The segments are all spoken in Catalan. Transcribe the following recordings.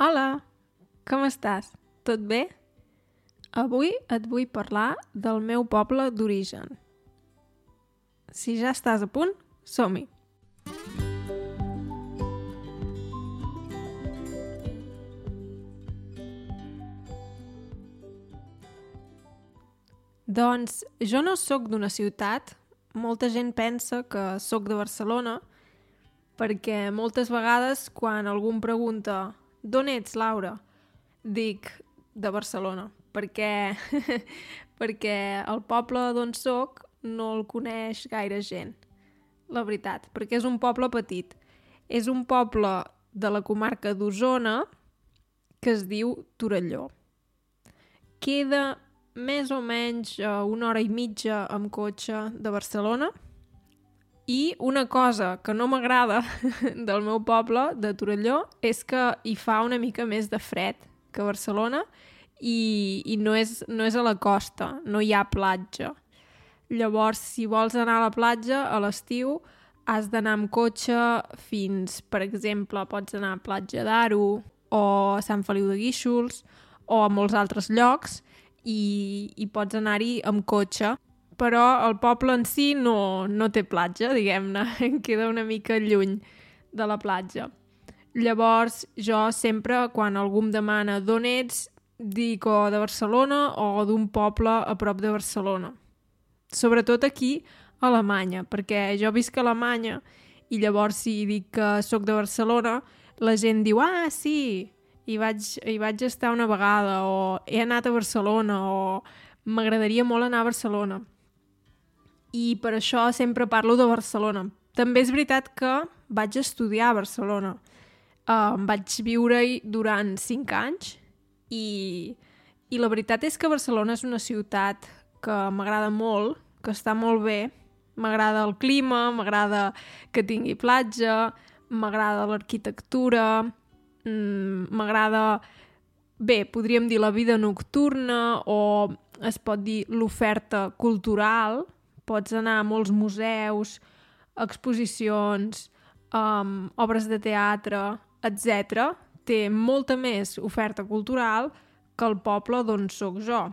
Hola, com estàs? Tot bé? Avui et vull parlar del meu poble d'origen. Si ja estàs a punt, som-hi! Doncs jo no sóc d'una ciutat. Molta gent pensa que sóc de Barcelona perquè moltes vegades quan algú em pregunta d'on ets, Laura? Dic de Barcelona perquè, perquè el poble d'on sóc no el coneix gaire gent. La veritat, perquè és un poble petit. És un poble de la comarca d'Osona que es diu Torelló. Queda més o menys una hora i mitja amb cotxe de Barcelona i una cosa que no m'agrada del meu poble, de Torelló, és que hi fa una mica més de fred que Barcelona i, i no, és, no és a la costa, no hi ha platja. Llavors, si vols anar a la platja a l'estiu, has d'anar amb cotxe fins, per exemple, pots anar a Platja d'Aro o a Sant Feliu de Guíxols o a molts altres llocs i, i pots anar-hi amb cotxe. Però el poble en si no, no té platja, diguem-ne, queda una mica lluny de la platja. Llavors, jo sempre, quan algú em demana d'on ets, dic o de Barcelona o d'un poble a prop de Barcelona. Sobretot aquí, a Alemanya, perquè jo visc a Alemanya i llavors si dic que sóc de Barcelona, la gent diu, ah, sí, hi vaig, hi vaig estar una vegada, o he anat a Barcelona, o m'agradaria molt anar a Barcelona. I per això sempre parlo de Barcelona. També és veritat que vaig estudiar a Barcelona. Uh, vaig viure-hi durant 5 anys i, i la veritat és que Barcelona és una ciutat que m'agrada molt, que està molt bé. M'agrada el clima, m'agrada que tingui platja, m'agrada l'arquitectura, mm, m'agrada, bé, podríem dir la vida nocturna o es pot dir l'oferta cultural. Pots anar a molts museus, exposicions, um, obres de teatre, etc. Té molta més oferta cultural que el poble d'on sóc jo.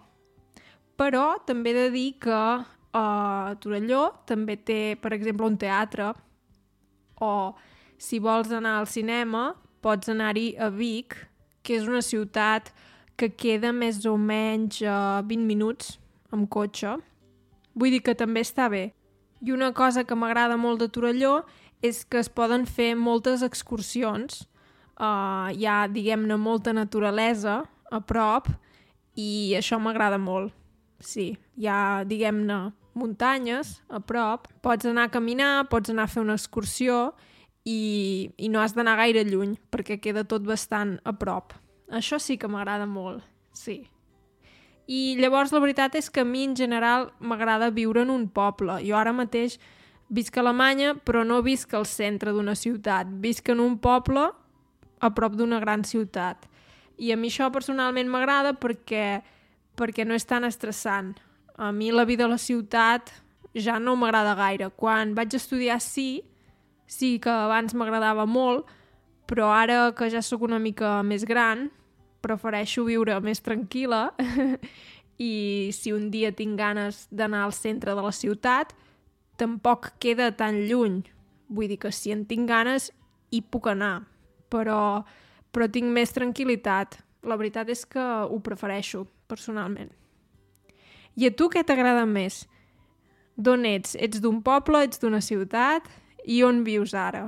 Però també he de dir que uh, Torelló també té, per exemple, un teatre o si vols anar al cinema pots anar-hi a Vic, que és una ciutat que queda més o menys a 20 minuts amb cotxe. Vull dir que també està bé. I una cosa que m'agrada molt de Torelló és que es poden fer moltes excursions. Uh, hi ha, diguem-ne, molta naturalesa a prop i això m'agrada molt. Sí, hi ha, diguem-ne, muntanyes a prop. Pots anar a caminar, pots anar a fer una excursió i, i no has d'anar gaire lluny perquè queda tot bastant a prop. Això sí que m'agrada molt, sí. I llavors la veritat és que a mi en general m'agrada viure en un poble. Jo ara mateix visc a Alemanya però no visc al centre d'una ciutat, visc en un poble a prop d'una gran ciutat. I a mi això personalment m'agrada perquè, perquè no és tan estressant. A mi la vida a la ciutat ja no m'agrada gaire. Quan vaig estudiar sí, sí que abans m'agradava molt, però ara que ja sóc una mica més gran, prefereixo viure més tranquil·la i si un dia tinc ganes d'anar al centre de la ciutat, tampoc queda tan lluny. Vull dir que si en tinc ganes, hi puc anar, però, però tinc més tranquil·litat. La veritat és que ho prefereixo, personalment. I a tu què t'agrada més? D'on ets? Ets d'un poble? Ets d'una ciutat? I on vius ara?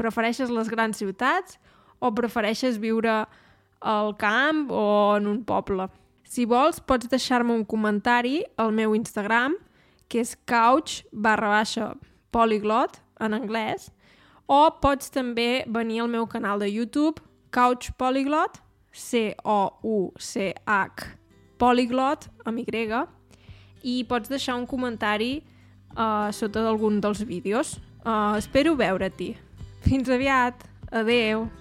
Prefereixes les grans ciutats o prefereixes viure al camp o en un poble? Si vols, pots deixar-me un comentari al meu Instagram, que és couch barra baixa polyglot, en anglès, o pots també venir al meu canal de YouTube, Couch Polyglot, C-O-U-C-H, Polyglot, amb Y, i pots deixar un comentari uh, sota d'algun dels vídeos. Uh, espero veure-t'hi. Fins aviat. Adeu.